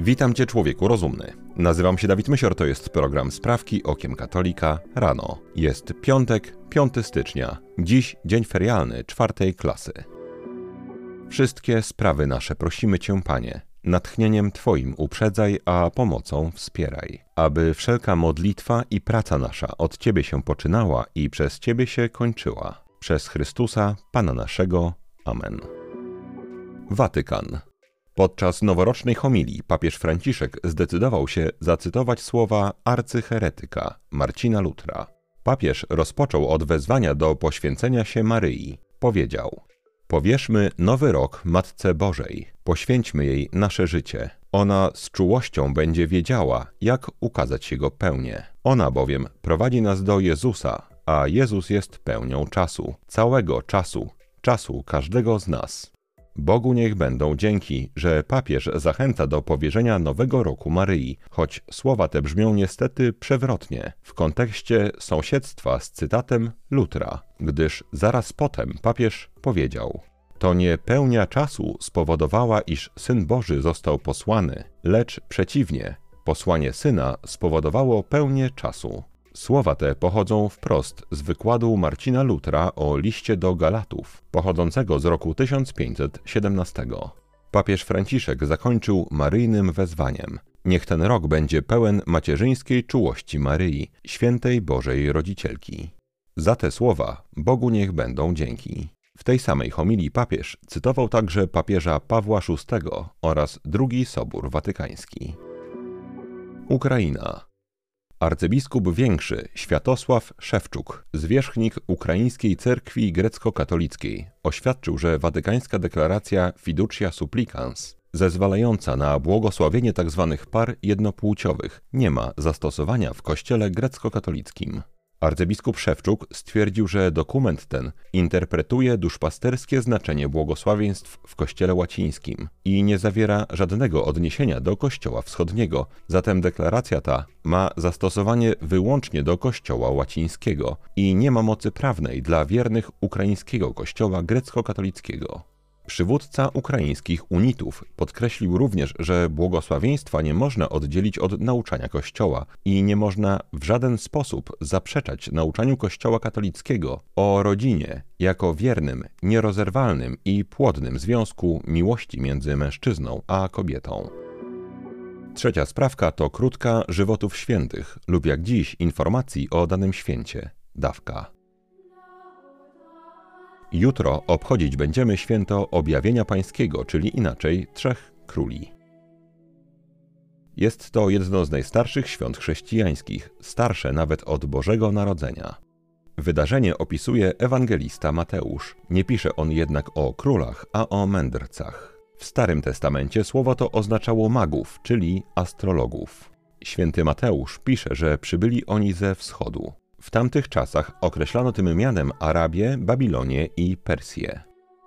Witam Cię, człowieku rozumny. Nazywam się Dawid Mysior, to jest program Sprawki Okiem Katolika rano. Jest piątek, 5 stycznia. Dziś dzień ferialny czwartej klasy. Wszystkie sprawy nasze prosimy Cię, Panie. Natchnieniem Twoim uprzedzaj, a pomocą wspieraj. Aby wszelka modlitwa i praca nasza od Ciebie się poczynała i przez Ciebie się kończyła. Przez Chrystusa, Pana naszego. Amen. Watykan. Podczas noworocznej homilii papież Franciszek zdecydował się zacytować słowa arcyheretyka Marcina Lutra. Papież rozpoczął od wezwania do poświęcenia się Maryi. Powiedział: Powierzmy nowy rok Matce Bożej, poświęćmy jej nasze życie. Ona z czułością będzie wiedziała, jak ukazać Jego pełnię. Ona bowiem prowadzi nas do Jezusa, a Jezus jest pełnią czasu, całego czasu, czasu każdego z nas. Bogu niech będą dzięki, że papież zachęca do powierzenia nowego roku Maryi, choć słowa te brzmią niestety przewrotnie w kontekście sąsiedztwa z cytatem Lutra, gdyż zaraz potem papież powiedział: To nie pełnia czasu spowodowała, iż syn Boży został posłany, lecz przeciwnie, posłanie syna spowodowało pełnię czasu. Słowa te pochodzą wprost z wykładu Marcina Lutra o liście do Galatów, pochodzącego z roku 1517. Papież Franciszek zakończył maryjnym wezwaniem. Niech ten rok będzie pełen macierzyńskiej czułości Maryi, świętej Bożej Rodzicielki. Za te słowa Bogu niech będą dzięki. W tej samej homilii papież cytował także papieża Pawła VI oraz drugi Sobór Watykański. Ukraina Arcybiskup Większy Światosław Szewczuk, zwierzchnik Ukraińskiej Cerkwi Grecko-Katolickiej, oświadczył, że watykańska deklaracja Fiducia Supplicans, zezwalająca na błogosławienie tzw. Tak par jednopłciowych, nie ma zastosowania w kościele grecko-katolickim. Arcybiskup Szewczuk stwierdził, że dokument ten interpretuje duszpasterskie znaczenie błogosławieństw w Kościele łacińskim i nie zawiera żadnego odniesienia do Kościoła Wschodniego, zatem deklaracja ta ma zastosowanie wyłącznie do Kościoła łacińskiego i nie ma mocy prawnej dla wiernych ukraińskiego Kościoła grecko-katolickiego. Przywódca ukraińskich unitów podkreślił również, że błogosławieństwa nie można oddzielić od nauczania Kościoła i nie można w żaden sposób zaprzeczać nauczaniu Kościoła katolickiego o rodzinie jako wiernym, nierozerwalnym i płodnym związku miłości między mężczyzną a kobietą. Trzecia sprawka to krótka żywotów świętych lub jak dziś informacji o danym święcie dawka. Jutro obchodzić będziemy święto Objawienia Pańskiego, czyli inaczej Trzech Króli. Jest to jedno z najstarszych świąt chrześcijańskich, starsze nawet od Bożego Narodzenia. Wydarzenie opisuje ewangelista Mateusz. Nie pisze on jednak o królach, a o mędrcach. W Starym Testamencie słowo to oznaczało magów, czyli astrologów. Święty Mateusz pisze, że przybyli oni ze wschodu. W tamtych czasach określano tym mianem Arabię, Babilonię i Persję.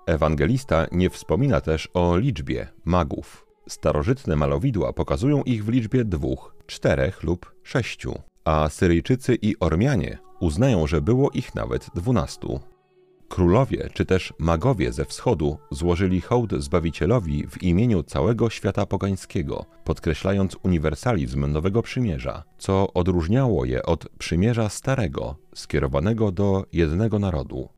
Ewangelista nie wspomina też o liczbie magów. Starożytne malowidła pokazują ich w liczbie dwóch, czterech lub sześciu, a Syryjczycy i Ormianie uznają, że było ich nawet dwunastu. Królowie czy też magowie ze wschodu złożyli hołd Zbawicielowi w imieniu całego świata pogańskiego, podkreślając uniwersalizm Nowego Przymierza, co odróżniało je od Przymierza Starego, skierowanego do jednego narodu.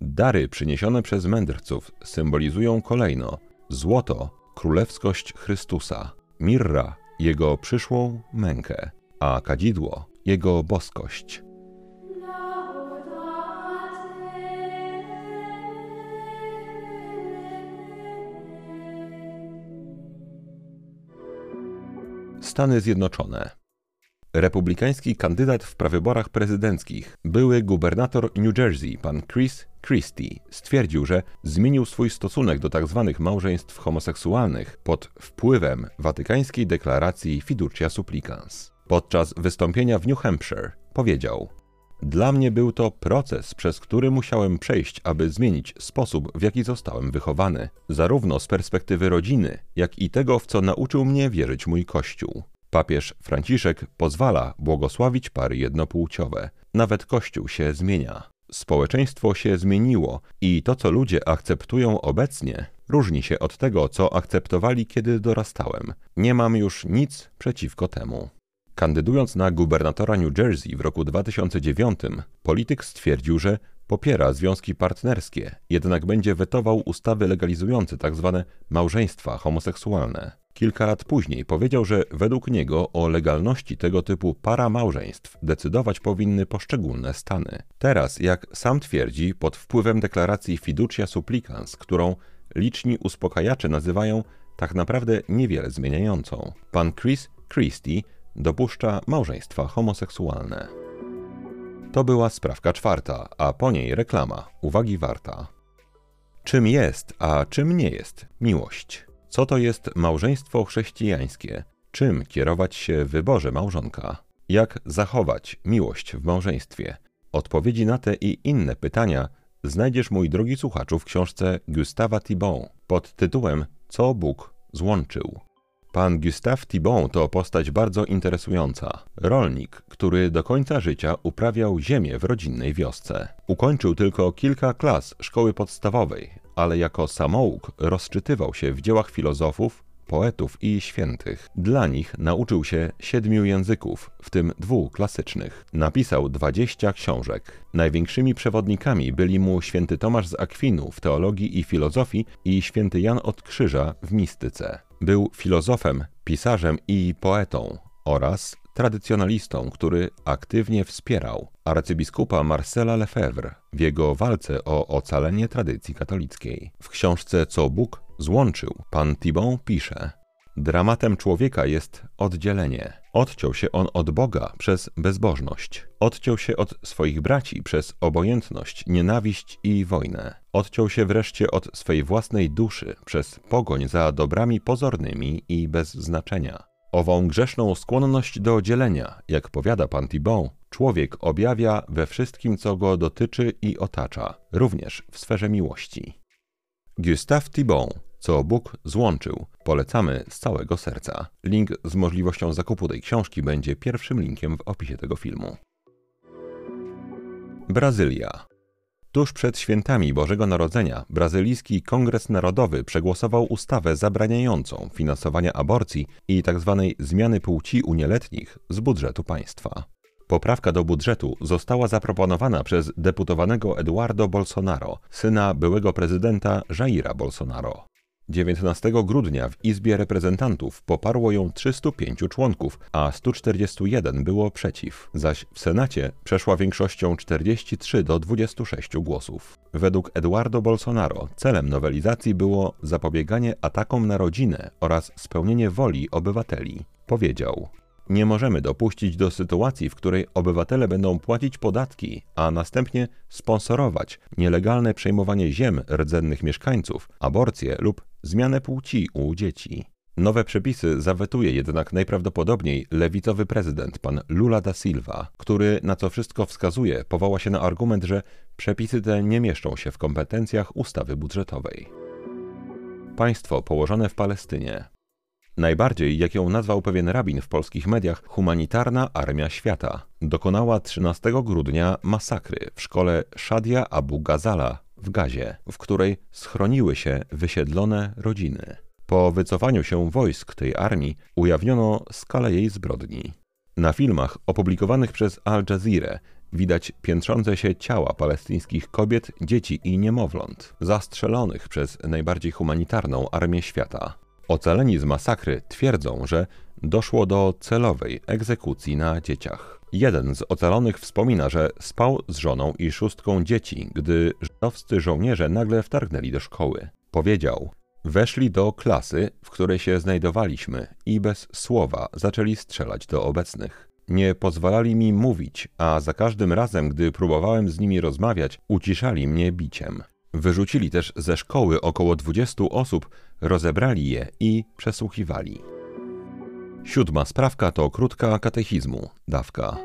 Dary przyniesione przez mędrców symbolizują kolejno złoto, królewskość Chrystusa, mirra, jego przyszłą mękę, a kadzidło, jego boskość. Stany Zjednoczone. Republikański kandydat w prawyborach prezydenckich, były gubernator New Jersey, pan Chris Christie, stwierdził, że zmienił swój stosunek do tzw. Tak małżeństw homoseksualnych pod wpływem watykańskiej deklaracji Fiducia Supplicans. Podczas wystąpienia w New Hampshire powiedział: dla mnie był to proces, przez który musiałem przejść, aby zmienić sposób, w jaki zostałem wychowany, zarówno z perspektywy rodziny, jak i tego, w co nauczył mnie wierzyć mój Kościół. Papież Franciszek pozwala błogosławić pary jednopłciowe. Nawet Kościół się zmienia. Społeczeństwo się zmieniło i to, co ludzie akceptują obecnie, Różni się od tego, co akceptowali, kiedy dorastałem. Nie mam już nic przeciwko temu. Kandydując na gubernatora New Jersey w roku 2009, polityk stwierdził, że popiera związki partnerskie, jednak będzie wetował ustawy legalizujące tzw. Tak małżeństwa homoseksualne. Kilka lat później powiedział, że według niego o legalności tego typu para małżeństw decydować powinny poszczególne stany. Teraz, jak sam twierdzi, pod wpływem deklaracji fiducia supplicans, którą liczni uspokajacze nazywają tak naprawdę niewiele zmieniającą, pan Chris Christie dopuszcza małżeństwa homoseksualne. To była sprawka czwarta, a po niej reklama, uwagi warta. Czym jest, a czym nie jest miłość? Co to jest małżeństwo chrześcijańskie? Czym kierować się w wyborze małżonka? Jak zachować miłość w małżeństwie? Odpowiedzi na te i inne pytania znajdziesz, mój drogi słuchaczu, w książce Gustava Thibon pod tytułem Co Bóg złączył. Pan Gustave Thibon to postać bardzo interesująca. Rolnik, który do końca życia uprawiał ziemię w rodzinnej wiosce. Ukończył tylko kilka klas szkoły podstawowej, ale jako samouk rozczytywał się w dziełach filozofów, poetów i świętych. Dla nich nauczył się siedmiu języków, w tym dwóch klasycznych. Napisał dwadzieścia książek. Największymi przewodnikami byli mu święty Tomasz z Akwinu w teologii i filozofii i święty Jan od Krzyża w mistyce. Był filozofem, pisarzem i poetą oraz tradycjonalistą, który aktywnie wspierał arcybiskupa Marcela Lefebvre w jego walce o ocalenie tradycji katolickiej. W książce Co Bóg złączył, pan Thibon pisze: Dramatem człowieka jest oddzielenie. Odciął się on od Boga przez bezbożność. Odciął się od swoich braci przez obojętność, nienawiść i wojnę. Odciął się wreszcie od swej własnej duszy przez pogoń za dobrami pozornymi i bez znaczenia. Ową grzeszną skłonność do dzielenia, jak powiada pan Thibon, człowiek objawia we wszystkim, co go dotyczy i otacza, również w sferze miłości. Gustave Thibon co Bóg złączył. Polecamy z całego serca. Link z możliwością zakupu tej książki będzie pierwszym linkiem w opisie tego filmu. Brazylia. Tuż przed świętami Bożego Narodzenia brazylijski Kongres Narodowy przegłosował ustawę zabraniającą finansowania aborcji i tzw. Tak zmiany płci u nieletnich z budżetu państwa. Poprawka do budżetu została zaproponowana przez deputowanego Eduardo Bolsonaro, syna byłego prezydenta Jaira Bolsonaro. 19 grudnia w Izbie Reprezentantów poparło ją 305 członków, a 141 było przeciw, zaś w Senacie przeszła większością 43 do 26 głosów. Według Eduardo Bolsonaro celem nowelizacji było zapobieganie atakom na rodzinę oraz spełnienie woli obywateli. Powiedział: nie możemy dopuścić do sytuacji, w której obywatele będą płacić podatki, a następnie sponsorować nielegalne przejmowanie ziem rdzennych mieszkańców, aborcję lub zmianę płci u dzieci. Nowe przepisy zawetuje jednak najprawdopodobniej lewicowy prezydent pan Lula da Silva, który na co wszystko wskazuje powoła się na argument, że przepisy te nie mieszczą się w kompetencjach ustawy budżetowej. Państwo położone w Palestynie Najbardziej, jak ją nazwał pewien rabin w polskich mediach, humanitarna armia świata, dokonała 13 grudnia masakry w szkole Shadia Abu Ghazala w Gazie, w której schroniły się wysiedlone rodziny. Po wycofaniu się wojsk tej armii ujawniono skalę jej zbrodni. Na filmach opublikowanych przez Al Jazeera widać piętrzące się ciała palestyńskich kobiet, dzieci i niemowląt, zastrzelonych przez najbardziej humanitarną armię świata. Ocaleni z masakry twierdzą, że doszło do celowej egzekucji na dzieciach. Jeden z ocalonych wspomina, że spał z żoną i szóstką dzieci, gdy żydowscy żołnierze nagle wtargnęli do szkoły. Powiedział: Weszli do klasy, w której się znajdowaliśmy i bez słowa zaczęli strzelać do obecnych. Nie pozwalali mi mówić, a za każdym razem, gdy próbowałem z nimi rozmawiać, uciszali mnie biciem. Wyrzucili też ze szkoły około 20 osób, rozebrali je i przesłuchiwali. Siódma sprawka to krótka katechizmu, dawka.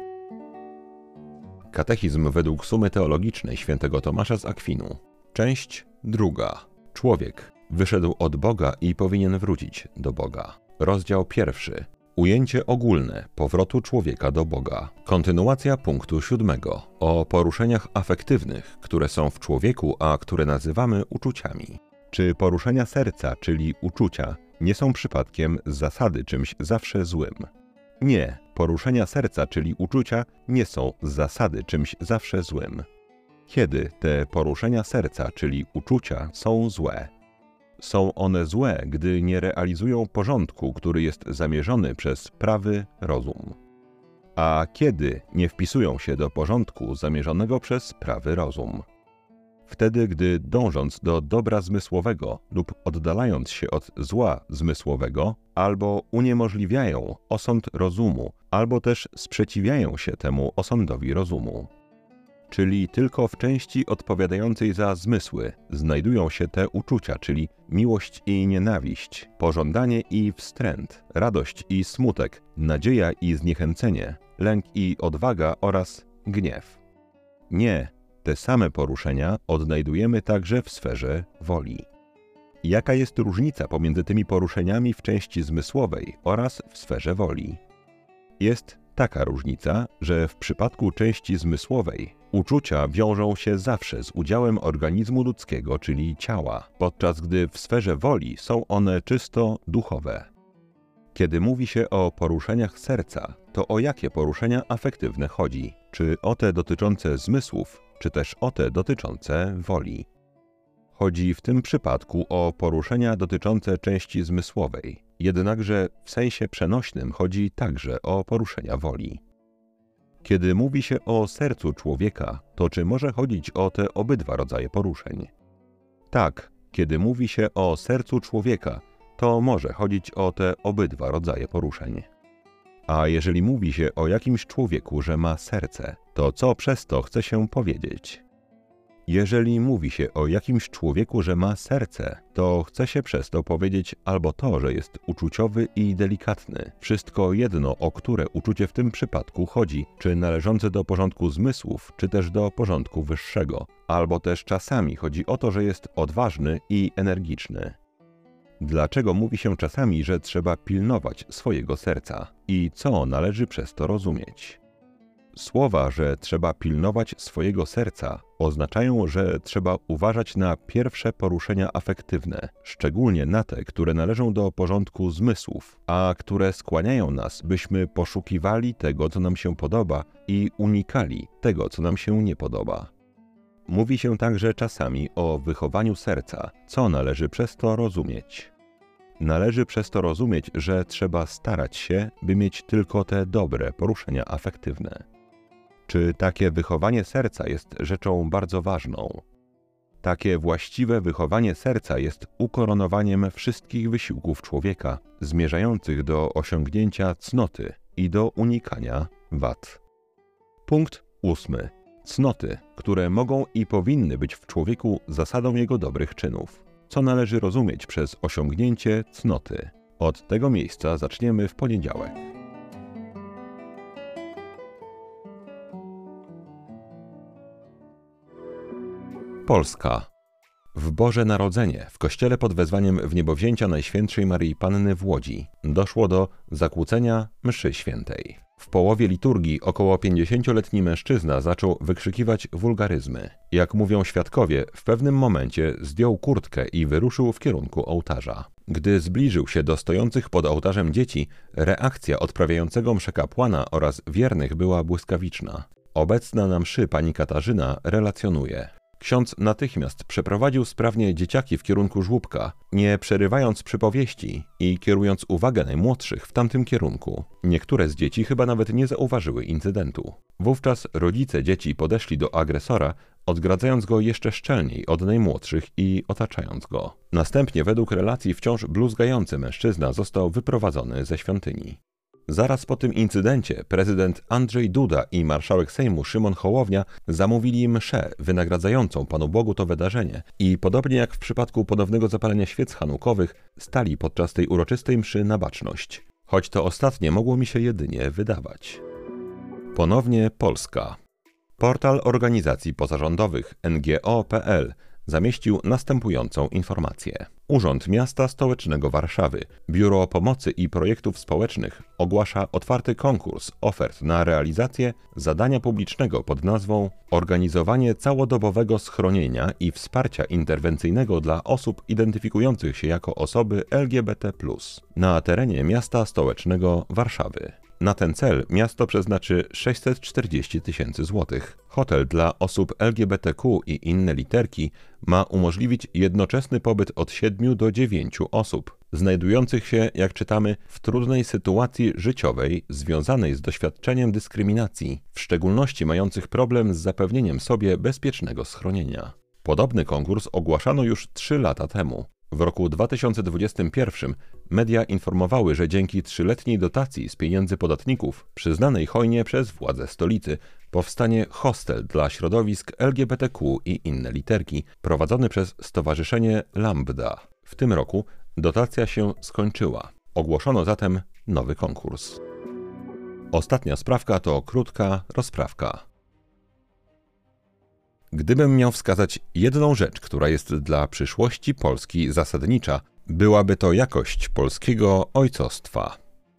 Katechizm według sumy teologicznej świętego Tomasza z Akwinu. Część druga. Człowiek wyszedł od Boga i powinien wrócić do Boga. Rozdział pierwszy. Ujęcie ogólne powrotu człowieka do Boga. Kontynuacja punktu siódmego o poruszeniach afektywnych, które są w człowieku, a które nazywamy uczuciami. Czy poruszenia serca, czyli uczucia, nie są przypadkiem z zasady czymś zawsze złym? Nie, poruszenia serca, czyli uczucia, nie są z zasady czymś zawsze złym. Kiedy te poruszenia serca, czyli uczucia, są złe? Są one złe, gdy nie realizują porządku, który jest zamierzony przez prawy rozum. A kiedy nie wpisują się do porządku zamierzonego przez prawy rozum? Wtedy, gdy dążąc do dobra zmysłowego lub oddalając się od zła zmysłowego, albo uniemożliwiają osąd rozumu, albo też sprzeciwiają się temu osądowi rozumu czyli tylko w części odpowiadającej za zmysły, znajdują się te uczucia, czyli miłość i nienawiść, pożądanie i wstręt, radość i smutek, nadzieja i zniechęcenie, lęk i odwaga oraz gniew. Nie, te same poruszenia odnajdujemy także w sferze woli. Jaka jest różnica pomiędzy tymi poruszeniami w części zmysłowej oraz w sferze woli? Jest taka różnica, że w przypadku części zmysłowej uczucia wiążą się zawsze z udziałem organizmu ludzkiego, czyli ciała, podczas gdy w sferze woli są one czysto duchowe. Kiedy mówi się o poruszeniach serca, to o jakie poruszenia afektywne chodzi? Czy o te dotyczące zmysłów, czy też o te dotyczące woli? Chodzi w tym przypadku o poruszenia dotyczące części zmysłowej, jednakże w sensie przenośnym chodzi także o poruszenia woli. Kiedy mówi się o sercu człowieka, to czy może chodzić o te obydwa rodzaje poruszeń? Tak, kiedy mówi się o sercu człowieka, to może chodzić o te obydwa rodzaje poruszeń. A jeżeli mówi się o jakimś człowieku, że ma serce, to co przez to chce się powiedzieć? Jeżeli mówi się o jakimś człowieku, że ma serce, to chce się przez to powiedzieć albo to, że jest uczuciowy i delikatny. Wszystko jedno, o które uczucie w tym przypadku chodzi, czy należące do porządku zmysłów, czy też do porządku wyższego. Albo też czasami chodzi o to, że jest odważny i energiczny. Dlaczego mówi się czasami, że trzeba pilnować swojego serca i co należy przez to rozumieć? Słowa, że trzeba pilnować swojego serca, oznaczają, że trzeba uważać na pierwsze poruszenia afektywne, szczególnie na te, które należą do porządku zmysłów, a które skłaniają nas, byśmy poszukiwali tego, co nam się podoba i unikali tego, co nam się nie podoba. Mówi się także czasami o wychowaniu serca, co należy przez to rozumieć. Należy przez to rozumieć, że trzeba starać się, by mieć tylko te dobre poruszenia afektywne. Czy takie wychowanie serca jest rzeczą bardzo ważną? Takie właściwe wychowanie serca jest ukoronowaniem wszystkich wysiłków człowieka, zmierzających do osiągnięcia cnoty i do unikania wad. Punkt ósmy. Cnoty, które mogą i powinny być w człowieku zasadą jego dobrych czynów. Co należy rozumieć przez osiągnięcie cnoty? Od tego miejsca zaczniemy w poniedziałek. Polska. W Boże Narodzenie, w kościele pod wezwaniem Wniebowzięcia Najświętszej Maryi Panny w Łodzi, doszło do zakłócenia mszy świętej. W połowie liturgii około 50-letni mężczyzna zaczął wykrzykiwać wulgaryzmy. Jak mówią świadkowie, w pewnym momencie zdjął kurtkę i wyruszył w kierunku ołtarza. Gdy zbliżył się do stojących pod ołtarzem dzieci, reakcja odprawiającego mszę kapłana oraz wiernych była błyskawiczna. Obecna na mszy pani Katarzyna relacjonuje. Ksiądz natychmiast przeprowadził sprawnie dzieciaki w kierunku żłóbka, nie przerywając przypowieści i kierując uwagę najmłodszych w tamtym kierunku. Niektóre z dzieci chyba nawet nie zauważyły incydentu. Wówczas rodzice dzieci podeszli do agresora, odgradzając go jeszcze szczelniej od najmłodszych i otaczając go. Następnie według relacji wciąż bluzgający mężczyzna został wyprowadzony ze świątyni. Zaraz po tym incydencie prezydent Andrzej Duda i marszałek Sejmu Szymon Hołownia zamówili mszę wynagradzającą Panu Bogu to wydarzenie i podobnie jak w przypadku ponownego zapalenia świec hanukowych stali podczas tej uroczystej mszy na baczność. Choć to ostatnie mogło mi się jedynie wydawać. Ponownie Polska. Portal organizacji pozarządowych NGO.pl zamieścił następującą informację. Urząd Miasta Stołecznego Warszawy, Biuro Pomocy i Projektów Społecznych ogłasza otwarty konkurs ofert na realizację zadania publicznego pod nazwą Organizowanie całodobowego schronienia i wsparcia interwencyjnego dla osób identyfikujących się jako osoby LGBT na terenie Miasta Stołecznego Warszawy. Na ten cel miasto przeznaczy 640 tysięcy złotych. Hotel dla osób LGBTQ i inne literki ma umożliwić jednoczesny pobyt od 7 do 9 osób, znajdujących się, jak czytamy, w trudnej sytuacji życiowej związanej z doświadczeniem dyskryminacji, w szczególności mających problem z zapewnieniem sobie bezpiecznego schronienia. Podobny konkurs ogłaszano już 3 lata temu. W roku 2021 media informowały, że dzięki trzyletniej dotacji z pieniędzy podatników, przyznanej hojnie przez władze stolicy, powstanie hostel dla środowisk LGBTQ i inne literki, prowadzony przez Stowarzyszenie Lambda. W tym roku dotacja się skończyła. Ogłoszono zatem nowy konkurs. Ostatnia sprawka to krótka rozprawka. Gdybym miał wskazać jedną rzecz, która jest dla przyszłości Polski zasadnicza, byłaby to jakość polskiego ojcostwa.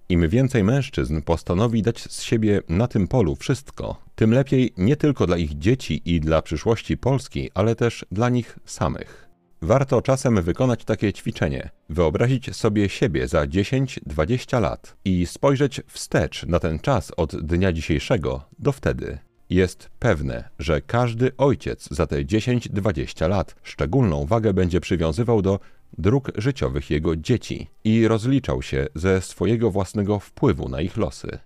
Im więcej mężczyzn postanowi dać z siebie na tym polu wszystko, tym lepiej nie tylko dla ich dzieci i dla przyszłości Polski, ale też dla nich samych. Warto czasem wykonać takie ćwiczenie, wyobrazić sobie siebie za 10-20 lat i spojrzeć wstecz na ten czas od dnia dzisiejszego do wtedy. Jest pewne, że każdy ojciec za te 10-20 lat szczególną wagę będzie przywiązywał do dróg życiowych jego dzieci i rozliczał się ze swojego własnego wpływu na ich losy.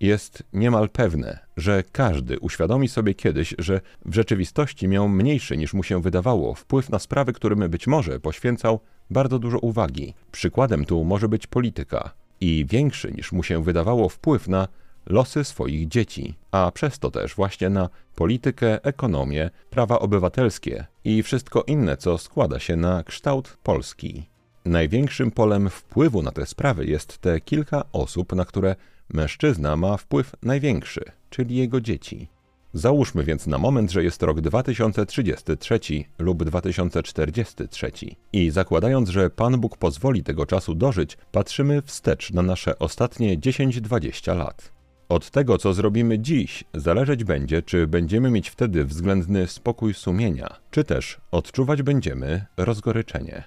Jest niemal pewne, że każdy uświadomi sobie kiedyś, że w rzeczywistości miał mniejszy niż mu się wydawało wpływ na sprawy, którym być może poświęcał bardzo dużo uwagi. Przykładem tu może być polityka i większy niż mu się wydawało wpływ na losy swoich dzieci, a przez to też właśnie na politykę, ekonomię, prawa obywatelskie i wszystko inne, co składa się na kształt Polski. Największym polem wpływu na te sprawy jest te kilka osób, na które mężczyzna ma wpływ największy, czyli jego dzieci. Załóżmy więc na moment, że jest rok 2033 lub 2043 i zakładając, że Pan Bóg pozwoli tego czasu dożyć, patrzymy wstecz na nasze ostatnie 10-20 lat. Od tego, co zrobimy dziś, zależeć będzie, czy będziemy mieć wtedy względny spokój sumienia, czy też odczuwać będziemy rozgoryczenie.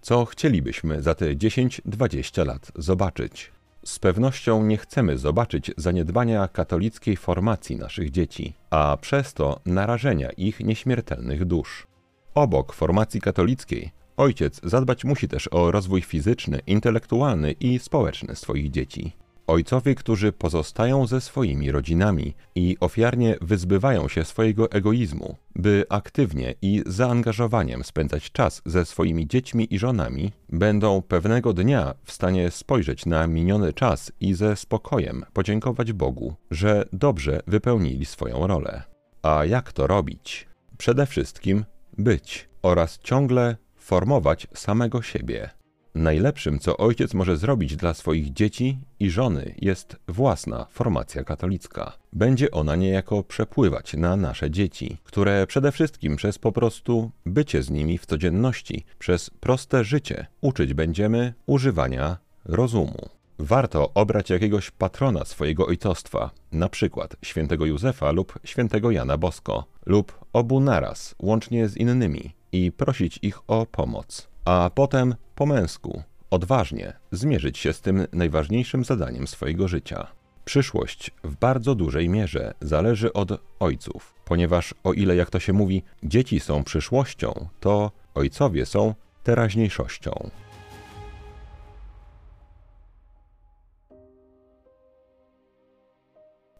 Co chcielibyśmy za te 10-20 lat zobaczyć? Z pewnością nie chcemy zobaczyć zaniedbania katolickiej formacji naszych dzieci, a przez to narażenia ich nieśmiertelnych dusz. Obok formacji katolickiej, ojciec zadbać musi też o rozwój fizyczny, intelektualny i społeczny swoich dzieci. Ojcowie, którzy pozostają ze swoimi rodzinami i ofiarnie wyzbywają się swojego egoizmu, by aktywnie i zaangażowaniem spędzać czas ze swoimi dziećmi i żonami, będą pewnego dnia w stanie spojrzeć na miniony czas i ze spokojem podziękować Bogu, że dobrze wypełnili swoją rolę. A jak to robić? Przede wszystkim być oraz ciągle formować samego siebie Najlepszym, co ojciec może zrobić dla swoich dzieci i żony, jest własna formacja katolicka. Będzie ona niejako przepływać na nasze dzieci, które przede wszystkim przez po prostu bycie z nimi w codzienności, przez proste życie uczyć będziemy używania rozumu. Warto obrać jakiegoś patrona swojego ojcostwa, na przykład świętego Józefa lub świętego Jana Bosko, lub obu naraz, łącznie z innymi, i prosić ich o pomoc a potem po męsku, odważnie zmierzyć się z tym najważniejszym zadaniem swojego życia. Przyszłość w bardzo dużej mierze zależy od ojców, ponieważ o ile, jak to się mówi, dzieci są przyszłością, to ojcowie są teraźniejszością.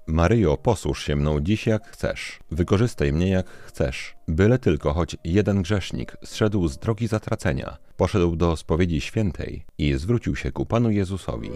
Maryjo, posłuż się mną dziś jak chcesz, wykorzystaj mnie jak chcesz, byle tylko choć jeden grzesznik zszedł z drogi zatracenia, poszedł do spowiedzi świętej i zwrócił się ku Panu Jezusowi.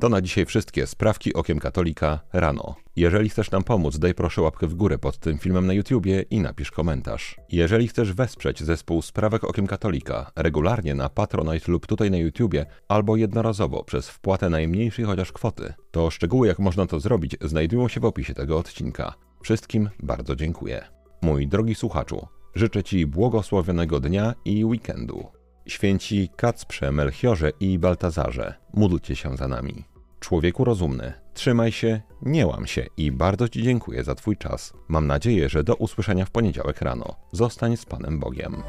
To na dzisiaj wszystkie sprawki okiem katolika rano. Jeżeli chcesz nam pomóc, daj proszę łapkę w górę pod tym filmem na YouTubie i napisz komentarz. Jeżeli chcesz wesprzeć zespół Sprawek Okiem Katolika regularnie na Patronite lub tutaj na YouTubie, albo jednorazowo przez wpłatę najmniejszej chociaż kwoty, to szczegóły jak można to zrobić znajdują się w opisie tego odcinka. Wszystkim bardzo dziękuję. Mój drogi słuchaczu, życzę Ci błogosławionego dnia i weekendu. Święci Kacprze, Melchiorze i Baltazarze, módlcie się za nami. Człowieku rozumny, trzymaj się, nie łam się i bardzo Ci dziękuję za Twój czas. Mam nadzieję, że do usłyszenia w poniedziałek rano. Zostań z Panem Bogiem.